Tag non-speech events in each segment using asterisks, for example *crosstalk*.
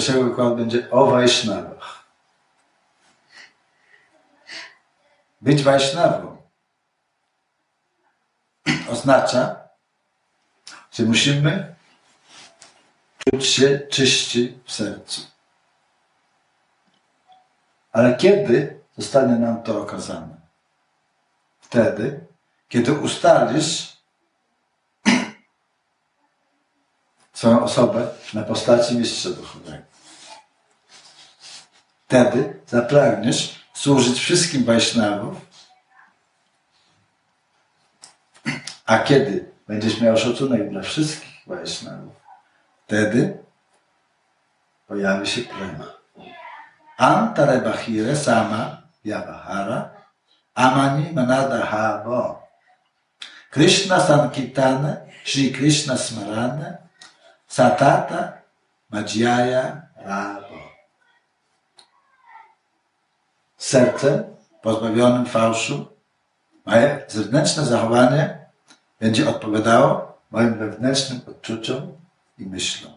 pierwszego wykładu będzie o Wajsznawach. Być Wajsznawą oznacza, że musimy czuć się czyści w sercu. Ale kiedy zostanie nam to okazane? Wtedy, kiedy ustalisz *clears throat* swoją osobę na postaci mistrza duchowego. Wtedy zapragniesz służyć wszystkim Wajsznawów, a kiedy będziesz miał szacunek dla wszystkich Wajsznawów, wtedy pojawi się prema. Antarebahire sama yavahara amani manada havo. Krishna Sankirtana, Shri Krishna Smarana, Satata Madhyaya Rabo. Serce pozbawionym fałszu, moje zewnętrzne zachowanie będzie odpowiadało moim wewnętrznym odczuciom i myślom.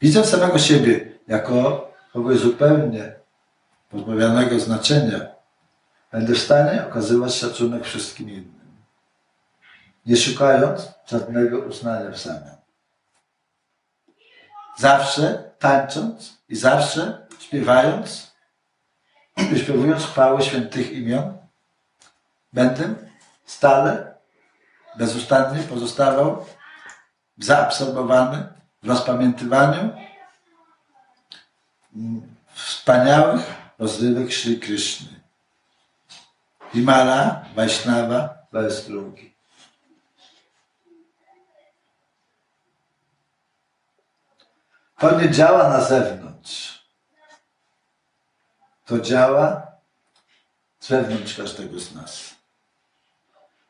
Widzę samego siebie jako kogoś zupełnie pozbawionego znaczenia, będę w stanie okazywać szacunek wszystkim innym, nie szukając żadnego uznania w zamian. Zawsze tańcząc i zawsze śpiewając, wyśpiewując chwały świętych imion, będę stale, bezustannie? Pozostawał? Zaabsorbowany? W rozpamiętywaniu? Wspaniałych rozrywek Sri Krishny. Himala, Vaishnava, bez drugi. To nie działa na zewnątrz. To działa wewnątrz każdego z nas.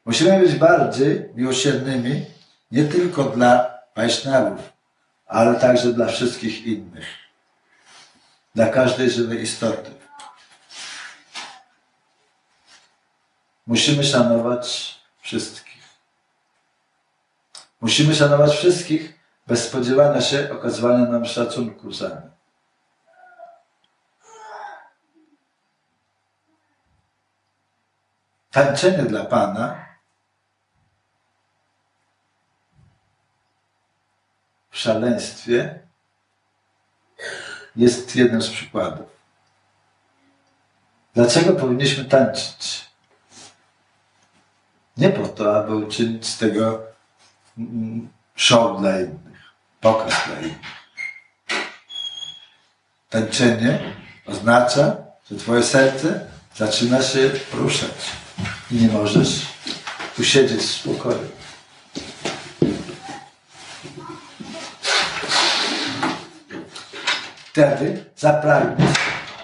Musimy być bardziej miłosiernymi nie tylko dla Wajsznawów, ale także dla wszystkich innych. Dla każdej żywej istoty. Musimy szanować wszystkich. Musimy szanować wszystkich bez spodziewania się okazywania nam szacunku za nie. Tańczenie dla Pana w szaleństwie jest jednym z przykładów. Dlaczego powinniśmy tańczyć? Nie po to, aby uczynić z tego show dla innych, pokaz dla innych. Tańczenie oznacza, że Twoje serce zaczyna się ruszać nie możesz usiedzieć w spokoju. Wtedy zapragniesz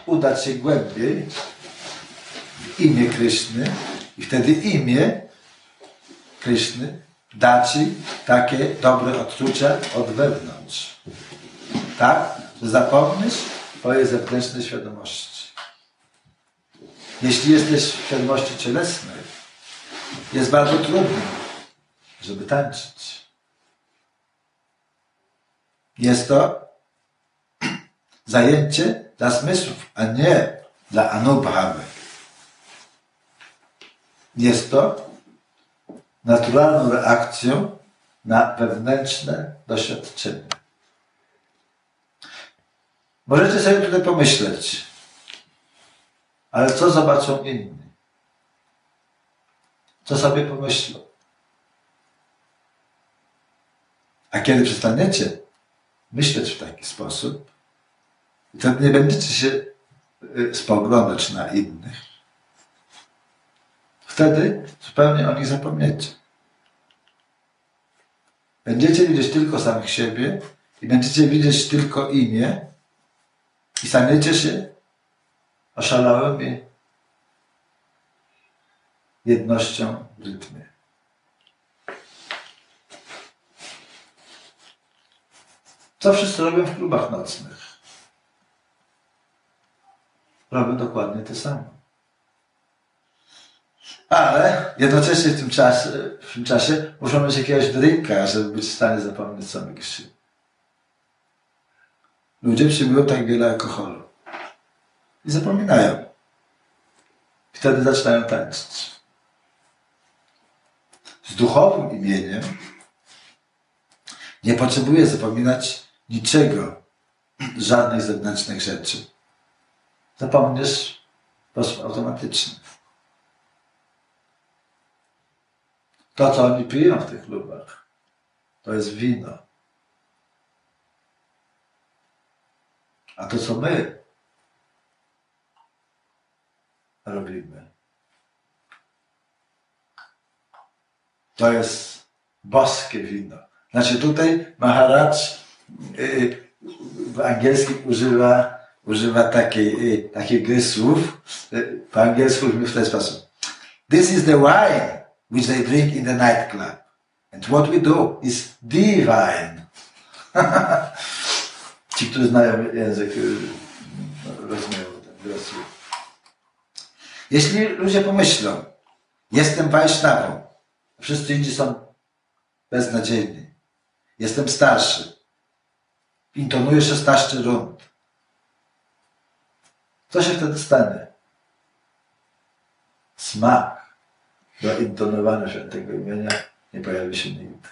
udać się głębiej w imię Kryszny i wtedy imię Kryszny da Ci takie dobre odczucia od wewnątrz. Tak? Że zapomnisz Twojej zewnętrznej świadomości. Jeśli jesteś w świadomości cielesnej, jest bardzo trudno, żeby tańczyć. Jest to *clears throat* zajęcie dla zmysłów, a nie dla anubhawy. Jest to naturalną reakcją na wewnętrzne doświadczenie. Możecie sobie tutaj pomyśleć, ale co zobaczą inni? Co sobie pomyślą? A kiedy przestaniecie myśleć w taki sposób, to nie będziecie się spoglądać na innych, wtedy zupełnie o nich zapomniecie. Będziecie widzieć tylko samych siebie i będziecie widzieć tylko imię i staniecie się oszalałymi jednością w rytmie. Co wszyscy robią w klubach nocnych? Robią dokładnie to samo. Ale jednocześnie w tym czasie, w tym czasie muszą mieć jakiegoś drinka, żeby być w stanie zapomnieć co grzechy. Ludzie przyjmują tak wiele alkoholu. I zapominają. Wtedy zaczynają tańczyć. Z duchowym imieniem nie potrzebuję zapominać niczego, żadnych zewnętrznych rzeczy. Zapomniesz w sposób automatyczny. To, co oni piją w tych klubach, to jest wino. A to, co my robimy, to jest boskie wino. Znaczy tutaj Maharaj y, w angielskim używa, używa takiej, y, takich słów. Y, po angielsku mówi w ten sposób. This is the wine which they drink in the nightclub. And what we do is divine. *laughs* Ci, którzy znają język, rozumieją. Jeśli ludzie pomyślą, jestem Wajsznawą, wszyscy inni są beznadziejni, jestem starszy, intonuję 16 rund, co się wtedy stanie? Smak do intonowania świętego imienia nie pojawi się nigdy.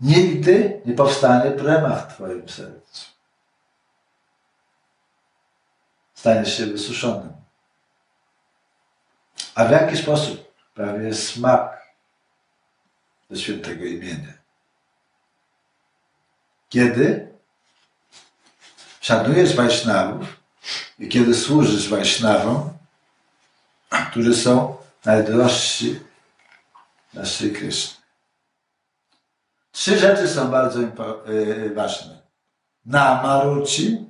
Nigdy nie powstanie prema w Twoim sercu. Staniesz się wysuszonym. A w jaki sposób? Prawie smak ze świętego imienia. Kiedy szanujesz Wajsznawów i kiedy służysz Wajsznawom, którzy są najdrożsi dla Sri. Trzy rzeczy są bardzo yy, ważne. Namaruci,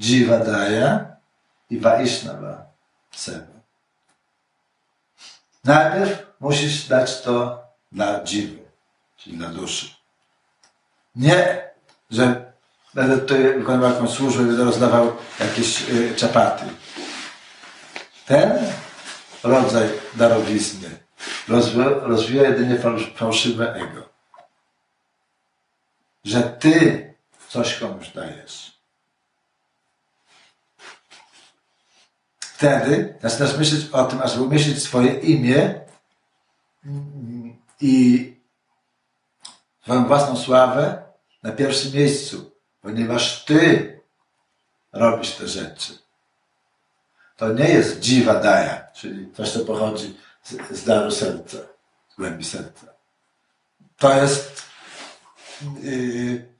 Jivadaya i Vaishnava Seva. Najpierw musisz dać to dla dziwy, czyli dla duszy. Nie, że będę tutaj wykonywał jakąś służbę, będę rozdawał jakieś y, czapaty. Ten rodzaj darowizny rozwija jedynie fałszywe ego. Że ty coś komuś dajesz. Wtedy zaczynasz myśleć o tym, ażeby umieścić swoje imię i swoją własną sławę na pierwszym miejscu, ponieważ ty robisz te rzeczy. To nie jest dziwa daja, czyli coś, co pochodzi z, z daru serca, z głębi serca. To jest yy,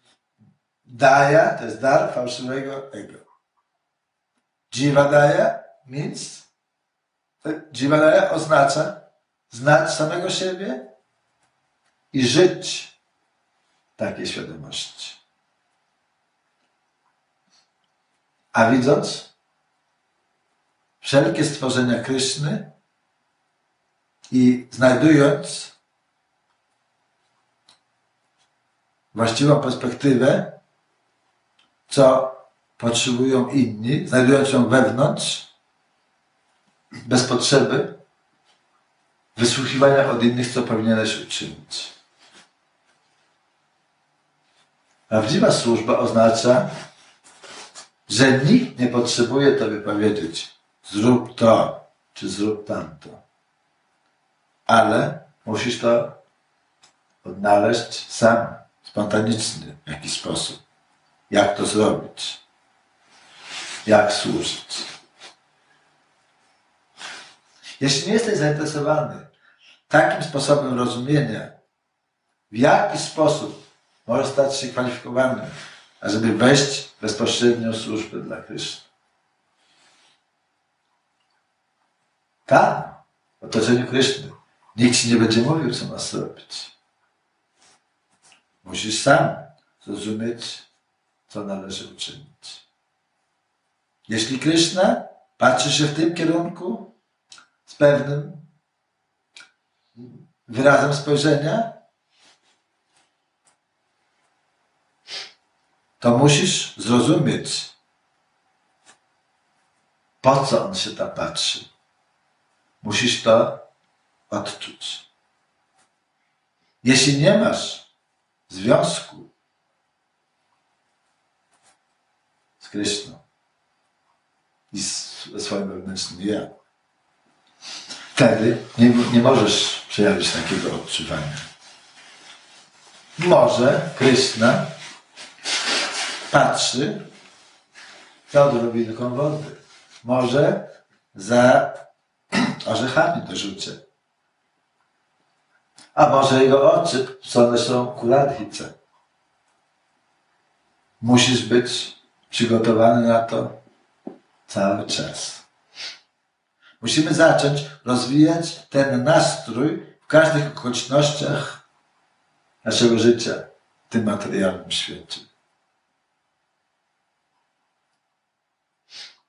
daja, to jest dar fałszywego ego. Dziwa daja dziwa daja oznacza znać samego siebie i żyć takiej świadomości. A widząc wszelkie stworzenia Kryszny i znajdując właściwą perspektywę, co potrzebują inni, znajdując ją wewnątrz, bez potrzeby wysłuchiwania od innych, co powinieneś uczynić. Prawdziwa służba oznacza, że nikt nie potrzebuje Tobie powiedzieć zrób to, czy zrób tamto. Ale musisz to odnaleźć sam, spontaniczny w jakiś sposób. Jak to zrobić? Jak służyć? Jeśli nie jesteś zainteresowany takim sposobem rozumienia, w jaki sposób możesz stać się kwalifikowany, ażeby wejść w bezpośrednią służbę dla Kryszny. Tam, w otoczeniu Kryszny, nikt ci nie będzie mówił, co masz zrobić. Musisz sam zrozumieć, co należy uczynić. Jeśli Kryszna patrzy się w tym kierunku z pewnym wyrazem spojrzenia, to musisz zrozumieć, po co on się tam patrzy. Musisz to odczuć. Jeśli nie masz związku z Kryszną i ze swoim wewnętrznym ja, wtedy nie, nie możesz przejawić takiego odczuwania. Może Kryszna patrzy za odrobinką wody. Może za orzechami do rzucie. A może jego oczy, co one są kuladhice. Musisz być przygotowany na to cały czas. Musimy zacząć rozwijać ten nastrój w każdych okolicznościach naszego życia w tym materialnym świecie.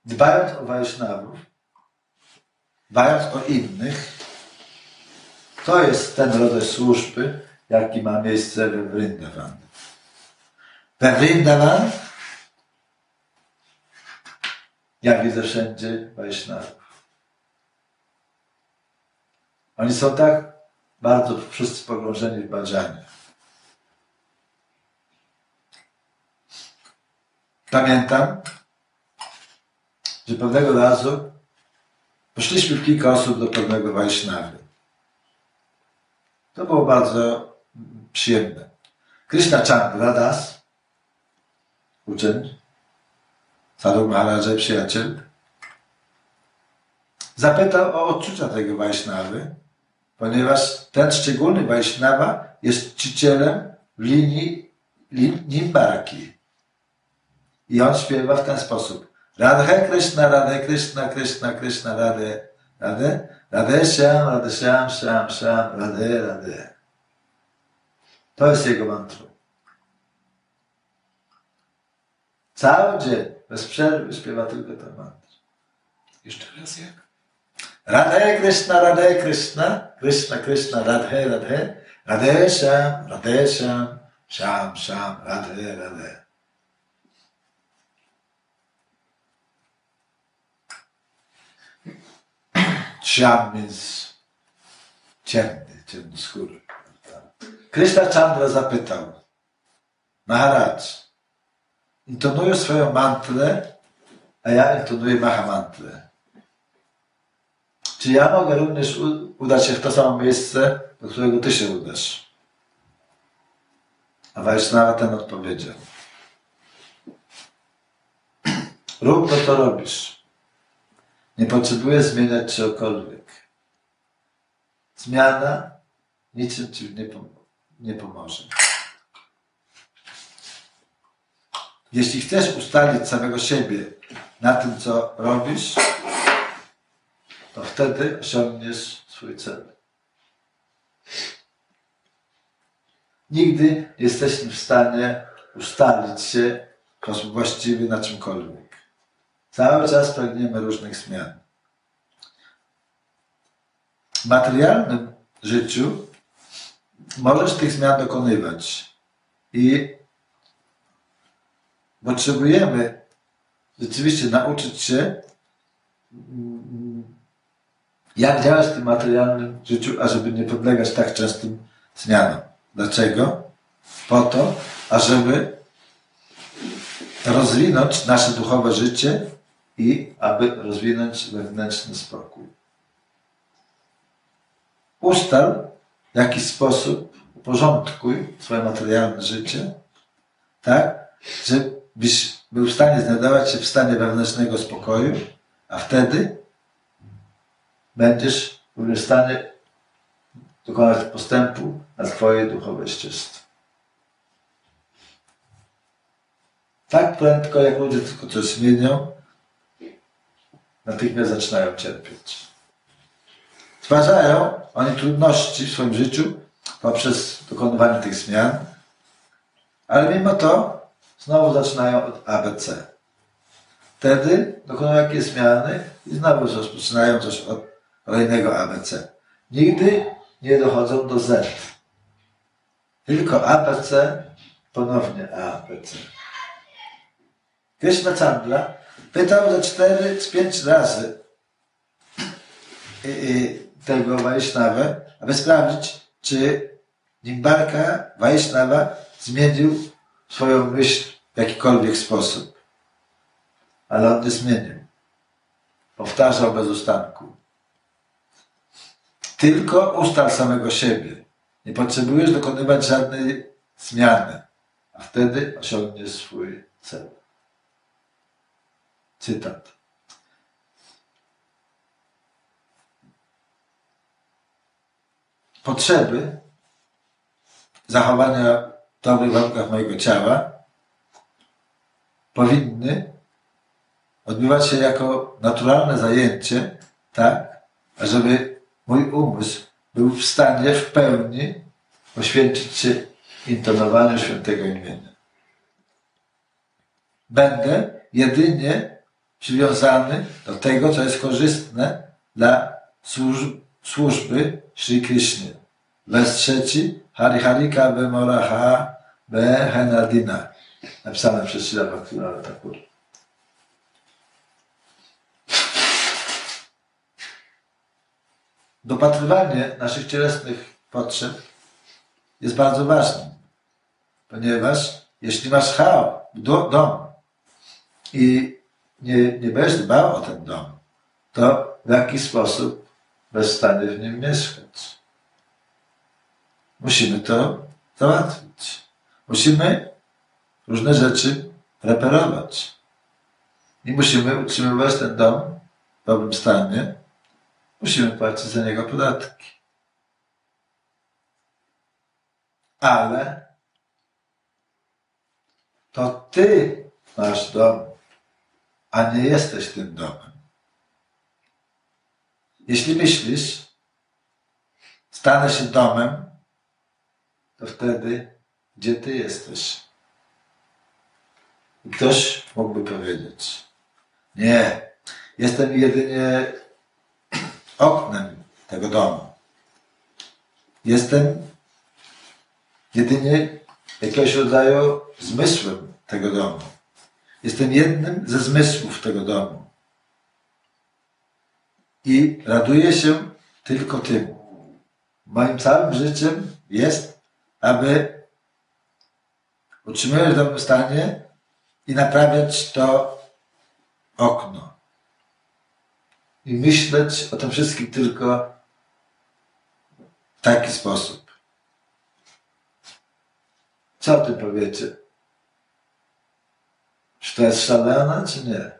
Dbając o Wajsznawów, dbając o innych, to jest ten rodzaj służby, jaki ma miejsce we Vrindavan. We Vrindavan ja widzę wszędzie Wajsznawów. Oni są tak bardzo wszyscy pogrążeni w badzaniu. Pamiętam, że pewnego razu poszliśmy w kilka osób do pewnego Wajsznawy. To było bardzo przyjemne. Krishna Chandra Das, uczeń, Sadhu Maharaj, przyjaciel, zapytał o odczucia tego Wajsznawy, ponieważ ten szczególny Wajsznawa jest czcicielem linii Nimbarki. I on śpiewa w ten sposób. Radhe Krishna, Radhe Krishna, Krishna, Krishna, Radhe, Radhe, Radhe Shyam, Radhe Shyam, Shyam, Shyam, Radhe, Radhe. To jest jego mantra. Cały dzień, bez przerwy śpiewa tylko tę mantrę. Jeszcze raz jak? Radhe Krishna, Radhe Krishna, Krishna Krishna, Radhe Radhe, Radhe Shyam, Radhe Shyam, Shyam Shyam, Radhe Radhe. Shyam means ciemny, ciemnoskóry. Krishna Chandra zapytał, Maharaj, intonuję swoją mantrę, a ja intonuję Mahamantrę. Czy ja mogę również udać się w to samo miejsce, do którego ty się udasz? A Wajsznawa ten odpowiedział. Rób to, robisz. Nie potrzebujesz zmieniać czegokolwiek. Zmiana niczym ci nie, pom nie pomoże. Jeśli chcesz ustalić samego siebie na tym, co robisz, to wtedy osiągniesz swój cel. Nigdy nie jesteśmy w stanie ustalić się właściwie na czymkolwiek. Cały czas pragniemy różnych zmian. W materialnym życiu możesz tych zmian dokonywać i potrzebujemy rzeczywiście nauczyć się jak działać w tym materialnym życiu, ażeby nie podlegać tak częstym zmianom. Dlaczego? Po to, ażeby rozwinąć nasze duchowe życie i aby rozwinąć wewnętrzny spokój. Ustal w jaki sposób uporządkuj swoje materialne życie, tak, żebyś był w stanie znajdować się w stanie wewnętrznego spokoju, a wtedy będziesz w stanie dokonać postępu na Twojej duchowej ścieżce. Tak prędko, jak ludzie tylko coś zmienią, natychmiast zaczynają cierpieć. Stwarzają oni trudności w swoim życiu poprzez dokonywanie tych zmian, ale mimo to znowu zaczynają od ABC. Wtedy dokonują jakieś zmiany i znowu rozpoczynają coś od kolejnego ABC. Nigdy nie dochodzą do Z. Tylko ABC, ponownie ABC. Krishna Chandra pytał ze cztery, z pięć razy y, y, tego Wajsznawę, aby sprawdzić, czy Nimbarka Wajsznawa zmienił swoją myśl w jakikolwiek sposób. Ale on nie zmienił. Powtarzał bez ustanku. Tylko ustal samego siebie. Nie potrzebujesz dokonywać żadnej zmiany, a wtedy osiągniesz swój cel. Cytat. Potrzeby zachowania w dobrych warunkach mojego ciała powinny odbywać się jako naturalne zajęcie, tak, ażeby mój umysł był w stanie w pełni poświęcić się intonowaniu świętego imienia. Będę jedynie przywiązany do tego, co jest korzystne dla służb, służby Sri Krishna. Wers trzeci, Hariharika Bemoraha Behenadina. Napisane przez Srila Bhaktivinoda. Dopatrywanie naszych cielesnych potrzeb jest bardzo ważne, ponieważ jeśli masz chał, do, dom i nie, nie będziesz dbał o ten dom, to w jaki sposób w stanie w nim mieszkać. Musimy to załatwić. Musimy różne rzeczy reperować. I musimy utrzymywać ten dom w dobrym stanie. Musimy płacić za niego podatki. Ale to ty masz dom, a nie jesteś tym domem. Jeśli myślisz, stanę się domem, to wtedy gdzie ty jesteś? I ktoś mógłby powiedzieć, nie, jestem jedynie oknem tego domu. Jestem jedynie jakiegoś rodzaju zmysłem tego domu. Jestem jednym ze zmysłów tego domu. I raduję się tylko tym. Moim całym życiem jest, aby utrzymywać w dobrym stanie i naprawiać to okno. I myśleć o tym wszystkim tylko w taki sposób. Co o tym powiecie? Czy to jest szalone, czy nie?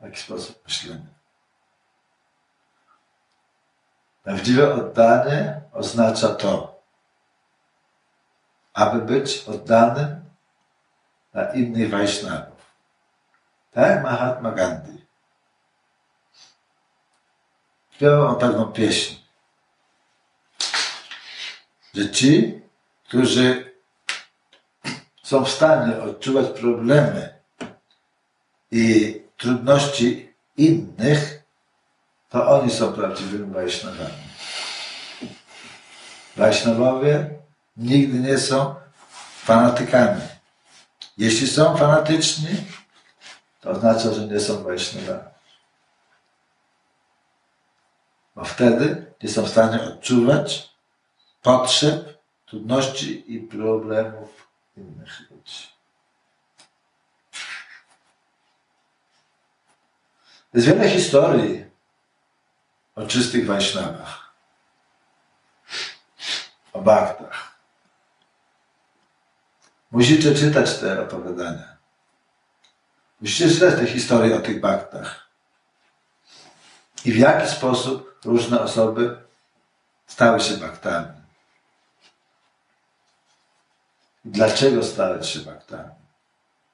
W jaki sposób myślenia? Prawdziwe oddanie oznacza to, aby być oddanym dla innych Wajsznawów. Tak Mahatma Gandhi. Śpiewał on pewną pieśń, że ci, którzy są w stanie odczuwać problemy i trudności innych, to oni są prawdziwymi Wajsznawami. Wajsznawowie nigdy nie są fanatykami. Jeśli są fanatyczni, to oznacza, że nie są Wajsznawami. Bo wtedy są w stanie odczuwać potrzeb, trudności i problemów innych ludzi. Jest wiele historii o czystych Wajsznawach, o baktach. Musicie czytać te opowiadania. Musicie czytać te historie o tych baktach. I w jaki sposób różne osoby stały się baktami. Dlaczego stać się baktami?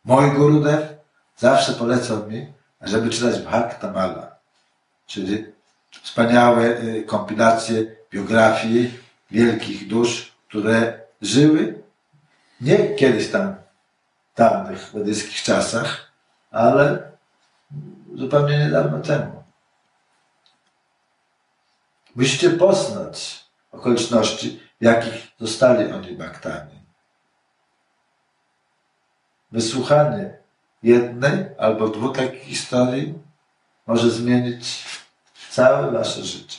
Mój Gurudev zawsze polecał mi, żeby czytać Bhaktamala, czyli wspaniałe y, kompilacje biografii wielkich dusz, które żyły nie kiedyś tam, w tamtych medyjskich czasach, ale zupełnie niedawno temu. Musicie poznać okoliczności, w jakich zostali oni baktami. Wysłuchanie jednej albo dwóch takich historii może zmienić całe wasze życie.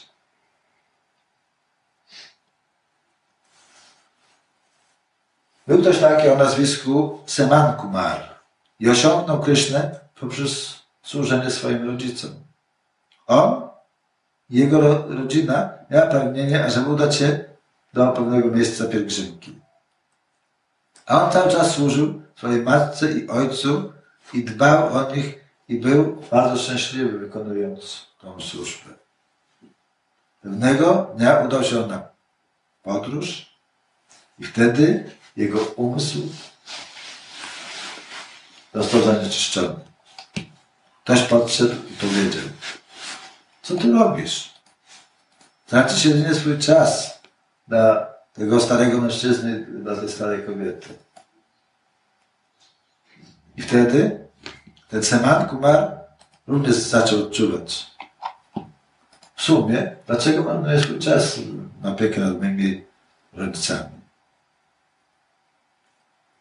Był ktoś taki o nazwisku Seman Kumar i osiągnął Krysznę poprzez służenie swoim rodzicom. On jego ro- rodzina miała pragnienie, ażeby udać się do pewnego miejsca pielgrzymki. A on cały czas służył swojej matce i ojcu i dbał o nich i był bardzo szczęśliwy wykonując tą służbę. Pewnego dnia udał się na podróż i wtedy jego umysł został zanieczyszczony. Ktoś podszedł i powiedział, co ty robisz? Tracisz jedynie swój czas dla tego starego mężczyzny, dla tej starej kobiety. I wtedy ten Seman Kumar również zaczął odczuwać. W sumie, dlaczego marnuję swój czas na opiekę nad moimi rodzicami?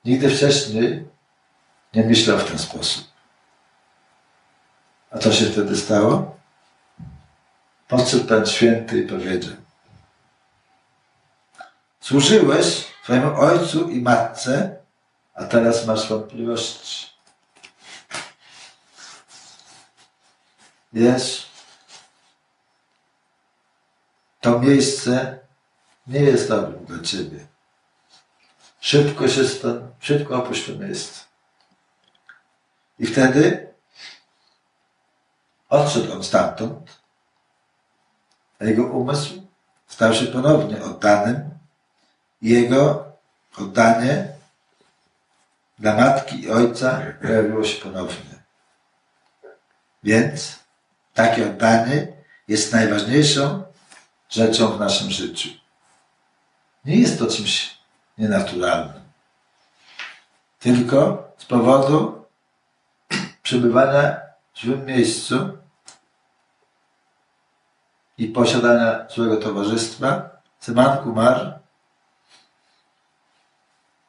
Nigdy wcześniej nie myślał w ten sposób. A co się wtedy stało? Podszedł Pan Święty i powiedział Służyłeś swojemu ojcu i matce, a teraz masz wątpliwości. Wiesz, to miejsce nie jest dobre dla Ciebie. Szybko się stąd, szybko opuść to miejsce. I wtedy odszedł on stamtąd, a jego umysł stał się ponownie oddanym jego oddanie dla matki i ojca pojawiło się ponownie. Więc takie oddanie jest najważniejszą rzeczą w naszym życiu. Nie jest to czymś nienaturalnym. Tylko z powodu *clears throat* przebywania w złym miejscu i posiadania złego towarzystwa, Seman Kumar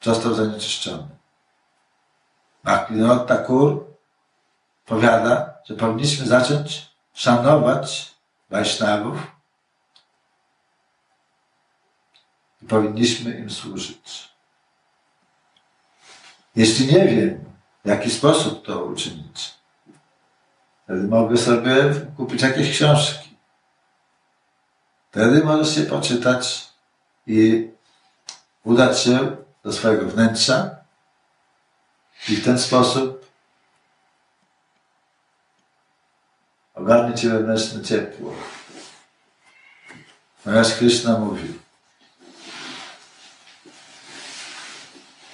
został zanieczyszczony. Bhaktivinoda Thakur powiada, że powinniśmy zacząć szanować Wajsznawów i powinniśmy im służyć. Jeśli nie wiem, w jaki sposób to uczynić, wtedy mogę sobie kupić jakieś książki. Wtedy możesz się poczytać i udać się do swojego wnętrza i w ten sposób ogarnie Cię wewnętrzne ciepło. Ponieważ Krishna mówi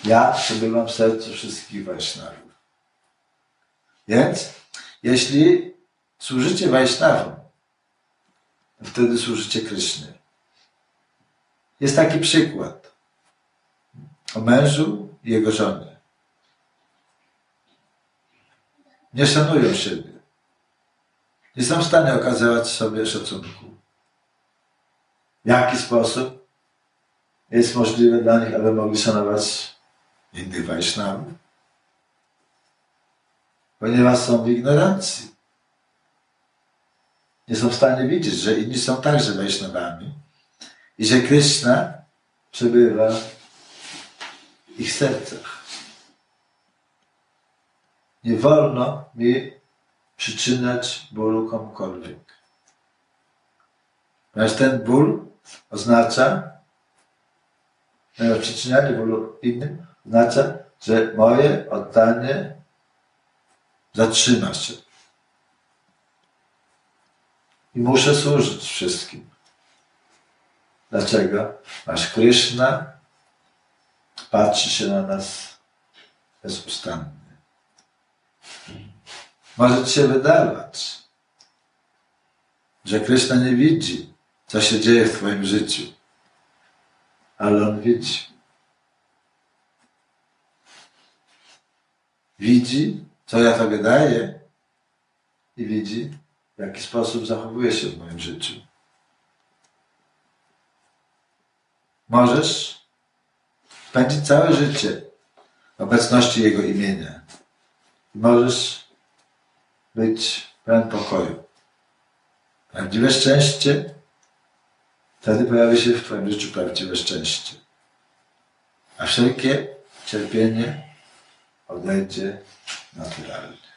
Ja przebywam w sercu wszystkich Wajsznawów. Więc jeśli służycie Wajsznawom, wtedy służycie Krysznie. Jest taki przykład o mężu i jego żonie. Nie szanują siebie. Nie są w stanie okazywać sobie szacunku. W jaki sposób jest możliwe dla nich, aby mogli szanować innych Wajsznawów? Ponieważ są w ignorancji. Nie są w stanie widzieć, że inni są także Wajsznawami i że Krishna przebywa w ich sercach. Nie wolno mi przyczyniać bólu komukolwiek. Ponieważ ten ból oznacza, przyczynianie bólu innym oznacza, że moje oddanie zatrzyma się. I muszę służyć wszystkim. Dlaczego? Aż Krishna patrzy się na nas bezustannie. Może ci się wydawać, że Krishna nie widzi, co się dzieje w Twoim życiu, ale On widzi. Widzi, co ja Tobie daję i widzi, w jaki sposób zachowuję się w moim życiu. Możesz spędzić całe życie w obecności Jego imienia. Możesz być pełen pokoju. Prawdziwe szczęście, wtedy pojawi się w Twoim życiu prawdziwe szczęście. A wszelkie cierpienie odejdzie naturalnie.